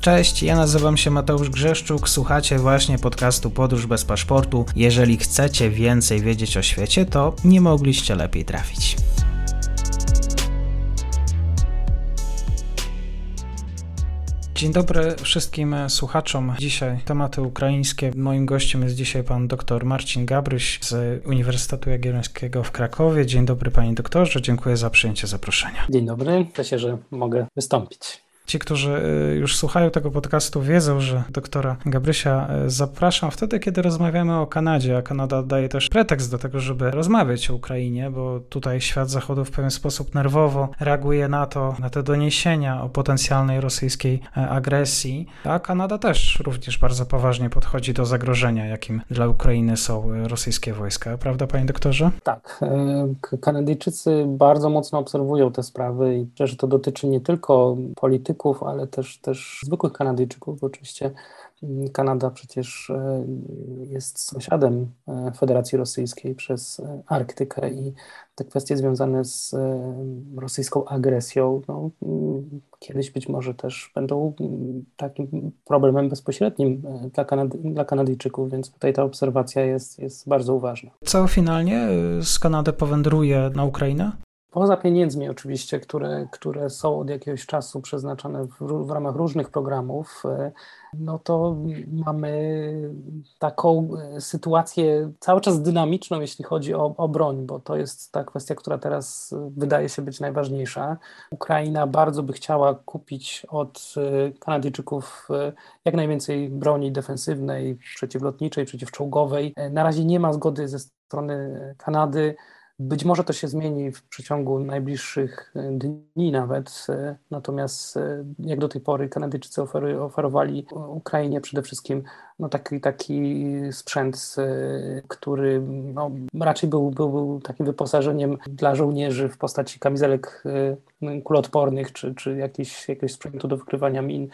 Cześć, ja nazywam się Mateusz Grzeszczuk, słuchacie właśnie podcastu Podróż bez paszportu. Jeżeli chcecie więcej wiedzieć o świecie, to nie mogliście lepiej trafić. Dzień dobry wszystkim słuchaczom. Dzisiaj tematy ukraińskie. Moim gościem jest dzisiaj pan dr Marcin Gabryś z Uniwersytetu Jagiellońskiego w Krakowie. Dzień dobry panie doktorze, dziękuję za przyjęcie zaproszenia. Dzień dobry, cieszę się, że mogę wystąpić. Ci, którzy y, już słuchają tego podcastu, wiedzą, że doktora Gabrysia y, zapraszam wtedy, kiedy rozmawiamy o Kanadzie, a Kanada daje też pretekst do tego, żeby rozmawiać o Ukrainie, bo tutaj świat zachodu w pewien sposób nerwowo reaguje na to, na te doniesienia o potencjalnej rosyjskiej e, agresji, a Kanada też również bardzo poważnie podchodzi do zagrożenia, jakim dla Ukrainy są e, rosyjskie wojska. Prawda, panie doktorze? Tak. E, Kanadyjczycy bardzo mocno obserwują te sprawy i że to dotyczy nie tylko polityki, Kanadyjczyków, ale też, też zwykłych Kanadyjczyków, bo oczywiście mm, Kanada przecież e, jest sąsiadem e, Federacji Rosyjskiej przez e, Arktykę i te kwestie związane z rosyjską agresją no, mm, kiedyś być może też będą mm, takim problemem bezpośrednim dla, Kanady, dla Kanadyjczyków, więc tutaj ta obserwacja jest, jest bardzo ważna. Co finalnie z Kanady powędruje na Ukrainę? Poza pieniędzmi oczywiście, które, które są od jakiegoś czasu przeznaczane w, w, ramach różnych programów, e, no to mamy taką e, sytuację cały czas dynamiczną, jeśli chodzi o, o broń, bo to jest ta kwestia, która teraz wydaje się być najważniejsza. Ukraina bardzo by chciała kupić od e, Kanadyjczyków jak najwięcej broni defensywnej, przeciwlotniczej, przeciwczołgowej. Na razie nie ma zgody ze strony Kanady. Być może to się zmieni w przeciągu najbliższych e, dni nawet, e, natomiast e, jak do tej pory Kanadyjczycy oferowali Ukrainie przede wszystkim no taki, taki sprzęt, który no, raczej był, był, był takim wyposażeniem dla żołnierzy w postaci kamizelek kuloodpornych czy, czy jakiegoś, jakiegoś sprzętu do wykrywania min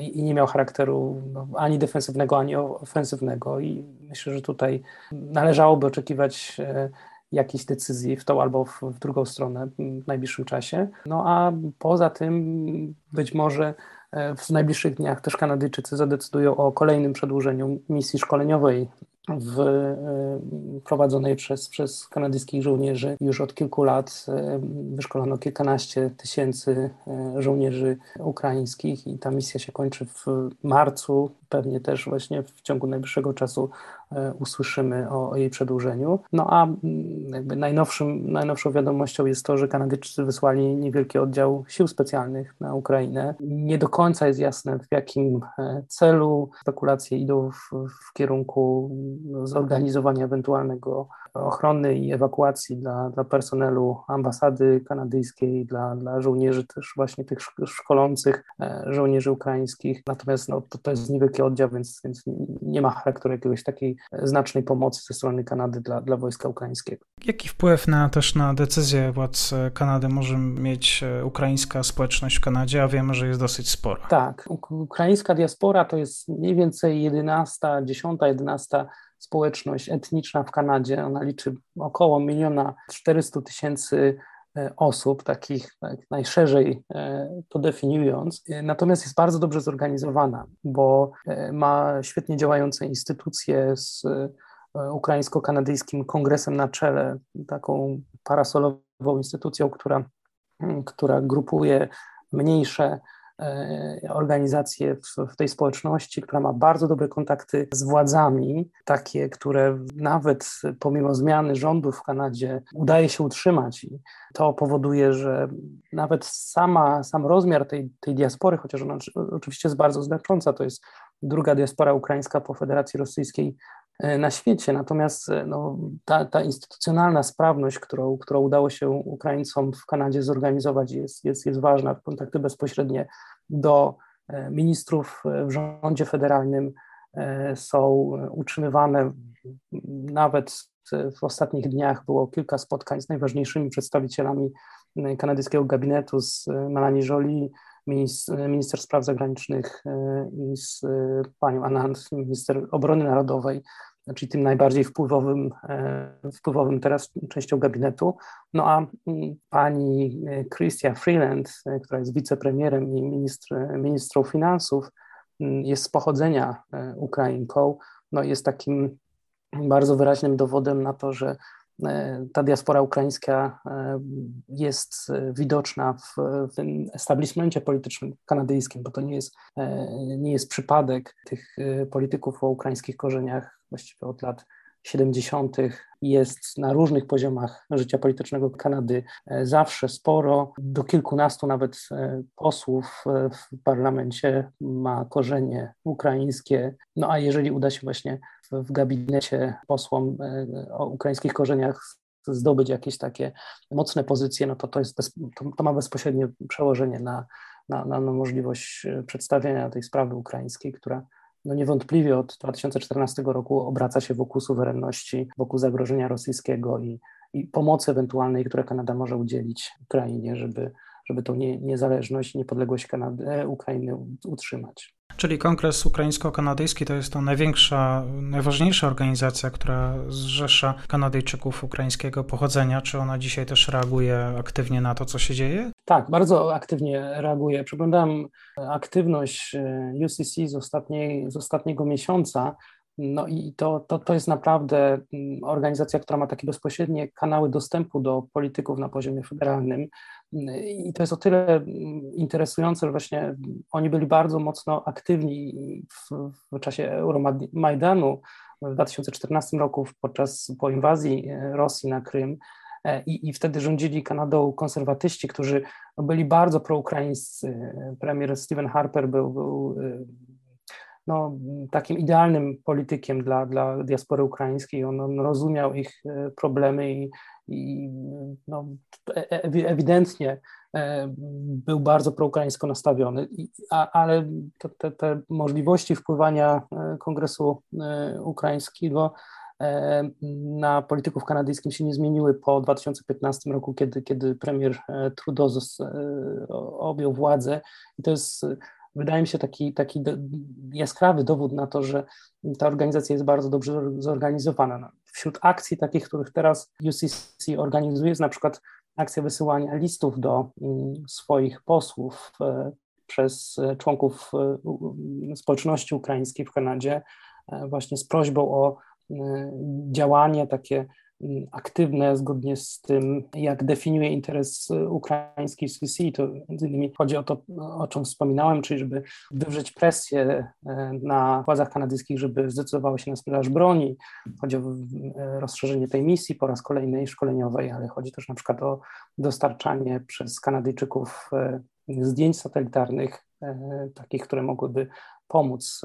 i nie miał charakteru no, ani defensywnego, ani ofensywnego. I myślę, że tutaj należałoby oczekiwać jakiejś decyzji w tą albo w, drugą stronę w najbliższym czasie. No a poza tym być może e, w najbliższych dniach też Kanadyjczycy zadecydują o kolejnym przedłużeniu misji szkoleniowej w, e, prowadzonej przez, przez kanadyjskich żołnierzy. Już od kilku lat e, wyszkolono kilkanaście tysięcy żołnierzy ukraińskich i ta misja się kończy w marcu pewnie też właśnie w ciągu najbliższego czasu e, usłyszymy o, o jej przedłużeniu. No a mm, jakby najnowszym, najnowszą wiadomością jest to, że Kanadyjczycy wysłali niewielki oddział sił specjalnych na Ukrainę. Nie do końca jest jasne w jakim e, celu. Spekulacje idą w, w kierunku no, zorganizowania ewentualnego ochrony i ewakuacji dla, dla personelu ambasady kanadyjskiej, dla, dla żołnierzy też właśnie tych szkolących e, żołnierzy ukraińskich. Natomiast no, to, to jest niewielki oddział, więc, więc nie ma charakteru jakiegoś takiej znacznej pomocy ze strony Kanady dla, dla wojska ukraińskiego. Jaki wpływ na, też na decyzję władz Kanady może mieć e, ukraińska społeczność w Kanadzie, a wiemy, że jest dosyć spora? Tak, ukraińska diaspora to jest mniej więcej 11, 10, 11 społeczność etniczna w Kanadzie. Ona liczy około miliona 400 tysięcy E, osób, takich tak najszerzej e, to definiując, e, natomiast jest bardzo dobrze zorganizowana, bo ma świetnie działające instytucje z ukraińsko-kanadyjskim kongresem na czele, taką parasolową instytucją, która, która grupuje mniejsze E, organizację w, w, tej społeczności, która ma bardzo dobre kontakty z władzami, takie, które nawet pomimo zmiany rządu w Kanadzie udaje się utrzymać. I to powoduje, że nawet sama, sam rozmiar tej, tej diaspory, chociaż ona oczywiście jest bardzo znacząca, to jest druga diaspora ukraińska po Federacji Rosyjskiej E, na świecie. Natomiast e, no, ta, ta instytucjonalna sprawność, którą, którą udało się Ukraińcom w Kanadzie zorganizować, jest, jest, jest ważna. Kontakty bezpośrednie do e, ministrów w rządzie federalnym są utrzymywane. Nawet w ostatnich dniach było kilka spotkań z najważniejszymi przedstawicielami kanadyjskiego gabinetu, z Melanie Jolie, minister spraw zagranicznych i z panią Anand, minister obrony narodowej czyli tym najbardziej wpływowym, e, wpływowym teraz częścią gabinetu. No a mm, pani e, Christia Freeland, e, która jest wicepremierem i ministr, ministrą finansów, jest z pochodzenia Ukrainką, no jest takim bardzo wyraźnym dowodem na to, że E, ta diaspora ukraińska e, jest widoczna w, w establishmencie politycznym kanadyjskim, bo to nie jest, e, nie jest przypadek tych polityków o ukraińskich korzeniach właściwie od lat 70. jest na różnych poziomach życia politycznego Kanady zawsze sporo. Do kilkunastu nawet posłów w parlamencie ma korzenie ukraińskie. No a jeżeli uda się właśnie w gabinecie posłom e, o ukraińskich korzeniach zdobyć jakieś takie mocne pozycje, no to to, jest bez, to, to ma bezpośrednie przełożenie na, na, na, możliwość e, przedstawienia tej sprawy ukraińskiej, która no niewątpliwie od 2014 roku obraca się wokół suwerenności, wokół zagrożenia rosyjskiego i, i pomocy ewentualnej, które Kanada może udzielić Ukrainie, żeby, żeby tą nie, niezależność, niepodległość Kanady, e, Ukrainy utrzymać. Czyli Kongres Ukraińsko-Kanadyjski to jest to największa, najważniejsza organizacja, która zrzesza Kanadyjczyków ukraińskiego pochodzenia. Czy ona dzisiaj też reaguje aktywnie na to, co się dzieje? Tak, bardzo aktywnie reaguje. Przeglądałem aktywność e, UCC z, ostatniej, z ostatniego miesiąca. No i to, to, to jest naprawdę mm, organizacja, która ma takie bezpośrednie kanały dostępu do polityków na poziomie federalnym. I to jest o tyle mm, interesujące, że właśnie oni byli bardzo mocno aktywni w, w czasie Euromajdanu w 2014 roku podczas po inwazji e, Rosji na Krym. E, I, I wtedy rządzili Kanadą konserwatyści, którzy byli bardzo proukraińscy. Premier Stephen Harper był, był e, no, takim idealnym politykiem dla, dla diaspory ukraińskiej. On, on rozumiał ich problemy i, i no, e, e, ewidentnie e, był bardzo proukraińsko nastawiony, ale te, te możliwości wpływania Kongresu Ukraińskiego na polityków kanadyjskim się nie zmieniły po 2015 roku, kiedy, kiedy premier Trudeau objął władzę. I to jest wydaje mi się taki, taki jaskrawy dowód na to, że ta organizacja jest bardzo dobrze zorganizowana. Wśród akcji takich, których teraz UCC organizuje, jest na przykład akcja wysyłania listów do mm, swoich posłów e, przez członków e, społeczności ukraińskiej w Kanadzie, e, właśnie z prośbą o działanie takie aktywne zgodnie z tym, jak definiuje interes ukraiński CC. To między innymi chodzi o to, o czym wspominałem, czyli żeby wywrzeć presję e, na władzach kanadyjskich, żeby zdecydowały się na sprzedaż broni. Chodzi o e, rozszerzenie tej misji po raz kolejnej szkoleniowej, ale chodzi też na przykład o dostarczanie przez Kanadyjczyków zdjęć satelitarnych, takich, które mogłyby pomóc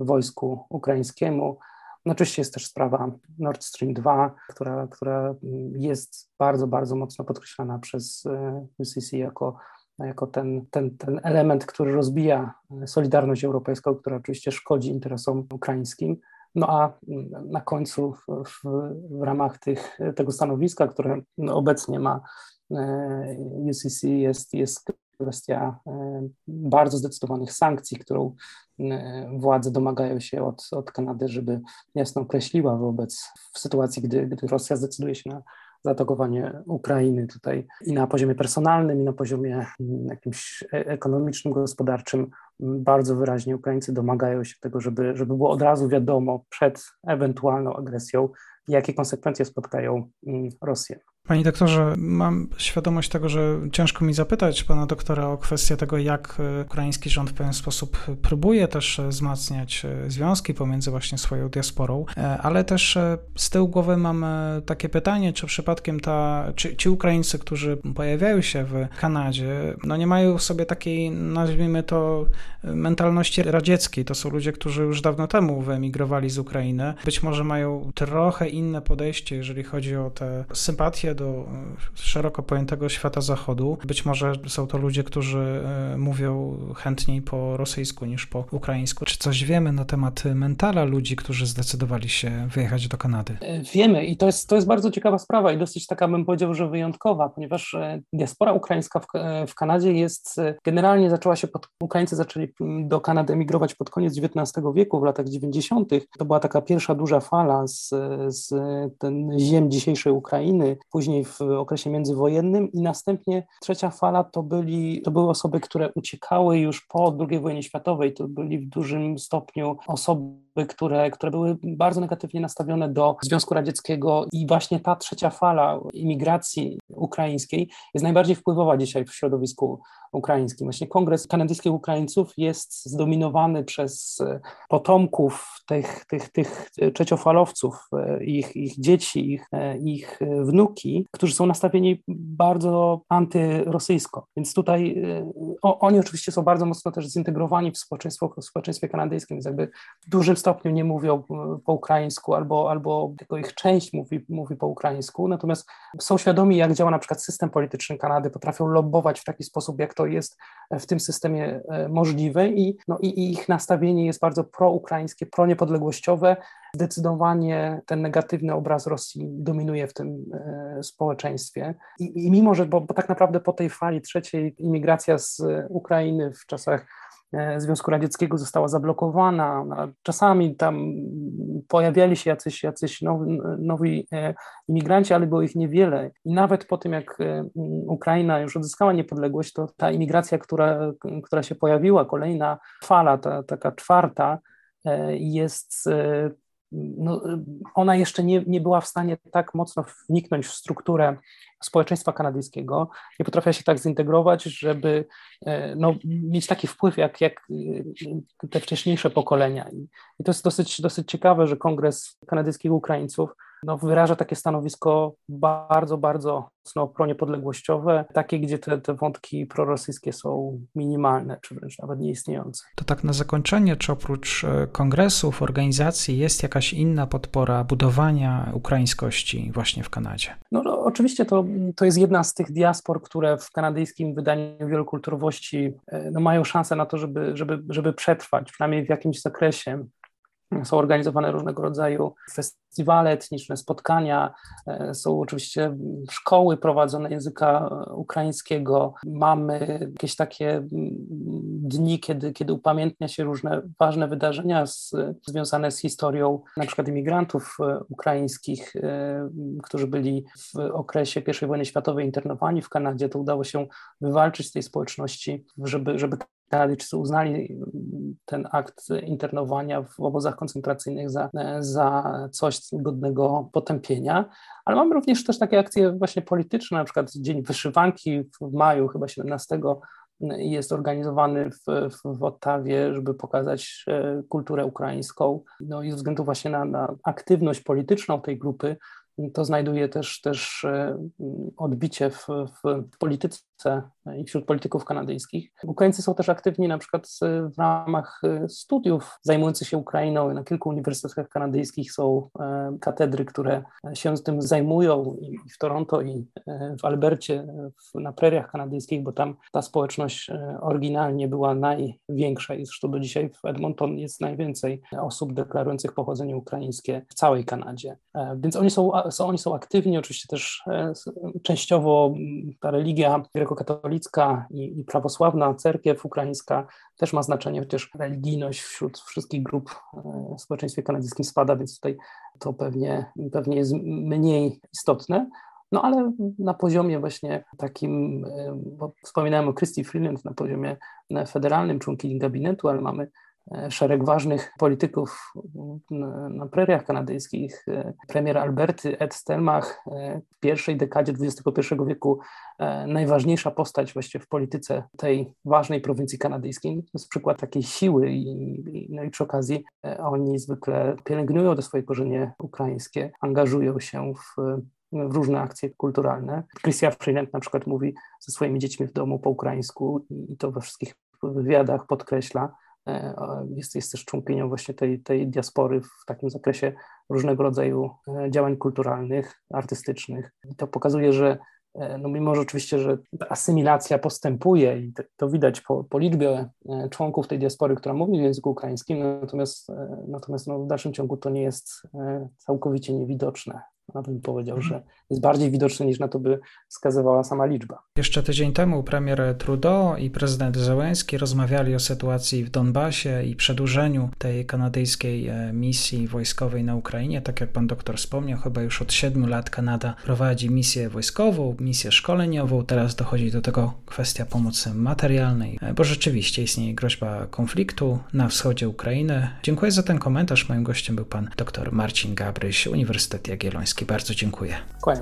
wojsku ukraińskiemu no oczywiście jest też sprawa Nord Stream 2, która, która jest bardzo, bardzo mocno podkreślana przez UCC e, jako, jako ten, ten, ten element, który rozbija solidarność europejską, która oczywiście szkodzi interesom ukraińskim. No a na końcu w, w, w ramach tych, tego stanowiska, które obecnie ma e, UCC, jest, jest kwestia e, bardzo zdecydowanych sankcji, którą e, władze domagają się od, od Kanady, żeby jasno określiła wobec, w sytuacji, gdy, gdy Rosja zdecyduje się na zaatakowanie Ukrainy tutaj i na poziomie personalnym, i na poziomie mm, jakimś e, ekonomicznym, gospodarczym, bardzo wyraźnie Ukraińcy domagają się tego, żeby, żeby było od razu wiadomo przed ewentualną agresją, jakie konsekwencje spotkają mm, Rosję. Panie doktorze, mam świadomość tego, że ciężko mi zapytać pana doktora o kwestię tego, jak e, ukraiński rząd w pewien sposób próbuje też e, wzmacniać e, związki pomiędzy właśnie swoją diasporą, ale też z tyłu głowy mam takie pytanie, czy przypadkiem ta, czy ci Ukraińcy, którzy pojawiają się w Kanadzie, no nie mają w sobie takiej, nazwijmy to, mentalności radzieckiej. To są ludzie, którzy już dawno temu wyemigrowali z Ukrainy. Być może mają trochę inne podejście, jeżeli chodzi o te sympatie do e, szeroko pojętego świata zachodu. Być może są to ludzie, którzy e, mówią chętniej po rosyjsku niż po ukraińsku. Czy coś wiemy na temat mentala ludzi, którzy zdecydowali się wyjechać do Kanady? E, wiemy i to jest, to jest bardzo ciekawa sprawa i dosyć taka, bym powiedział, że wyjątkowa, ponieważ diaspora ukraińska w, w Kanadzie jest, generalnie zaczęła się, pod, Ukraińcy zaczęli do Kanady emigrować pod koniec XIX wieku, w latach 90. To była taka pierwsza duża fala z, z ten ziem dzisiejszej Ukrainy. Później później w okresie międzywojennym i następnie trzecia fala to, byli, to były osoby, które uciekały już po II wojnie światowej, to byli w dużym stopniu osoby, które, które były bardzo negatywnie nastawione do Związku Radzieckiego i właśnie ta trzecia fala imigracji ukraińskiej jest najbardziej wpływowa dzisiaj w środowisku ukraińskim. Właśnie Kongres Kanadyjskich Ukraińców jest zdominowany przez potomków tych, tych, tych trzeciofalowców, ich, ich dzieci, ich, ich wnuki, którzy są nastawieni bardzo antyrosyjsko. Więc tutaj o, oni oczywiście są bardzo mocno też zintegrowani w, społeczeństwo, w społeczeństwie kanadyjskim, więc jakby w dużym stopniu nie mówią po ukraińsku albo, albo tylko ich część mówi, mówi po ukraińsku, natomiast są świadomi, jak działa na przykład system polityczny Kanady, potrafią lobbować w taki sposób, jak to jest w tym systemie e, możliwe i, no, i, i ich nastawienie jest bardzo proukraińskie, proniepodległościowe, Zdecydowanie ten negatywny obraz Rosji dominuje w tym e, społeczeństwie. I, i mimo, że bo, bo tak naprawdę po tej fali trzeciej imigracja z Ukrainy w czasach e, Związku Radzieckiego została zablokowana. Czasami tam pojawiali się jacyś, jacyś nowi, nowi e, imigranci, ale było ich niewiele. I nawet po tym, jak Ukraina już odzyskała niepodległość, to ta imigracja, która, która się pojawiła, kolejna fala, ta, taka czwarta, jest no, ona jeszcze nie, nie była w stanie tak mocno wniknąć w strukturę społeczeństwa kanadyjskiego, nie potrafiła się tak zintegrować, żeby e, no, mieć taki wpływ jak, jak e, te wcześniejsze pokolenia. I to jest dosyć, dosyć ciekawe, że Kongres Kanadyjskich Ukraińców no, wyraża takie stanowisko bardzo, bardzo mocno proniepodległościowe, takie, gdzie te, te wątki prorosyjskie są minimalne, czy wręcz nawet nieistniejące. To tak na zakończenie, czy oprócz e, kongresów, organizacji jest jakaś inna podpora budowania ukraińskości właśnie w Kanadzie? No, no oczywiście to, to jest jedna z tych diaspor, które w kanadyjskim wydaniu wielokulturowości e, no, mają szansę na to, żeby, żeby, żeby przetrwać, przynajmniej w jakimś zakresie. Są organizowane różnego rodzaju festiwale etniczne, spotkania, e, są oczywiście szkoły prowadzone języka ukraińskiego. Mamy jakieś takie dni, kiedy, kiedy upamiętnia się różne ważne wydarzenia z, związane z historią na przykład imigrantów e, ukraińskich, e, którzy byli w okresie I wojny światowej internowani w Kanadzie. To udało się wywalczyć z tej społeczności, żeby, żeby Kanadyjczycy uznali ten akt internowania w obozach koncentracyjnych za, za coś godnego potępienia, ale mamy również też takie akcje właśnie polityczne, na przykład Dzień Wyszywanki w maju, chyba 17 jest organizowany w, w, w Ottawie, żeby pokazać e, kulturę ukraińską. No i ze względu właśnie na, na aktywność polityczną tej grupy, to znajduje też, też e, odbicie w, w polityce i wśród polityków kanadyjskich. Ukraińcy są też aktywni na przykład w ramach e, studiów zajmujących się Ukrainą. Na kilku uniwersytetach kanadyjskich są e, katedry, które się tym zajmują i w Toronto i w Albercie, na preriach kanadyjskich, bo tam ta społeczność oryginalnie była największa i zresztą do dzisiaj w Edmonton jest najwięcej osób deklarujących pochodzenie ukraińskie w całej Kanadzie. Więc oni są są, oni są aktywni, oczywiście też e, częściowo ta religia grekokatolicka i, i prawosławna, cerkiew ukraińska też ma znaczenie, chociaż religijność wśród wszystkich grup e, w społeczeństwie kanadyjskim spada, więc tutaj to pewnie, pewnie jest mniej istotne. No ale na poziomie właśnie takim, e, bo wspominałem o Christy Freeland, na poziomie federalnym, członkini gabinetu, ale mamy szereg ważnych polityków na preriach kanadyjskich. E, premier Alberty Ed Stelmach e, w pierwszej dekadzie XXI wieku najważniejsza postać właściwie w polityce tej ważnej prowincji kanadyjskiej. To jest przykład takiej siły i, no i przy okazji oni zwykle pielęgnują te swoje korzenie ukraińskie, angażują się w w różne akcje kulturalne. Christian Freeland na przykład mówi ze swoimi dziećmi w domu po ukraińsku i to we wszystkich wywiadach podkreśla, E, jest, jest też członkinią właśnie tej, tej diaspory w takim zakresie różnego rodzaju e, działań kulturalnych, artystycznych. I to pokazuje, że e, no mimo, że oczywiście, że asymilacja postępuje i to widać po, po liczbie członków tej diaspory, która mówi w języku ukraińskim, natomiast, natomiast no w dalszym ciągu to nie jest całkowicie niewidoczne. Nawet bym powiedział, że jest bardziej widoczny niż na to by wskazywała sama liczba. Jeszcze tydzień temu premier Trudeau i prezydent Zełenski rozmawiali o sytuacji w Donbasie i przedłużeniu tej kanadyjskiej e, misji wojskowej na Ukrainie. Tak jak pan doktor wspomniał, chyba już od siedmiu lat Kanada prowadzi misję wojskową, misję szkoleniową. Teraz dochodzi do tego kwestia pomocy materialnej, e, bo rzeczywiście istnieje groźba konfliktu na wschodzie Ukrainy. Dziękuję za ten komentarz. Moim gościem był pan dr Marcin Gabryś, Uniwersytet Jagielloński. Bardzo dziękuję. Kłaniam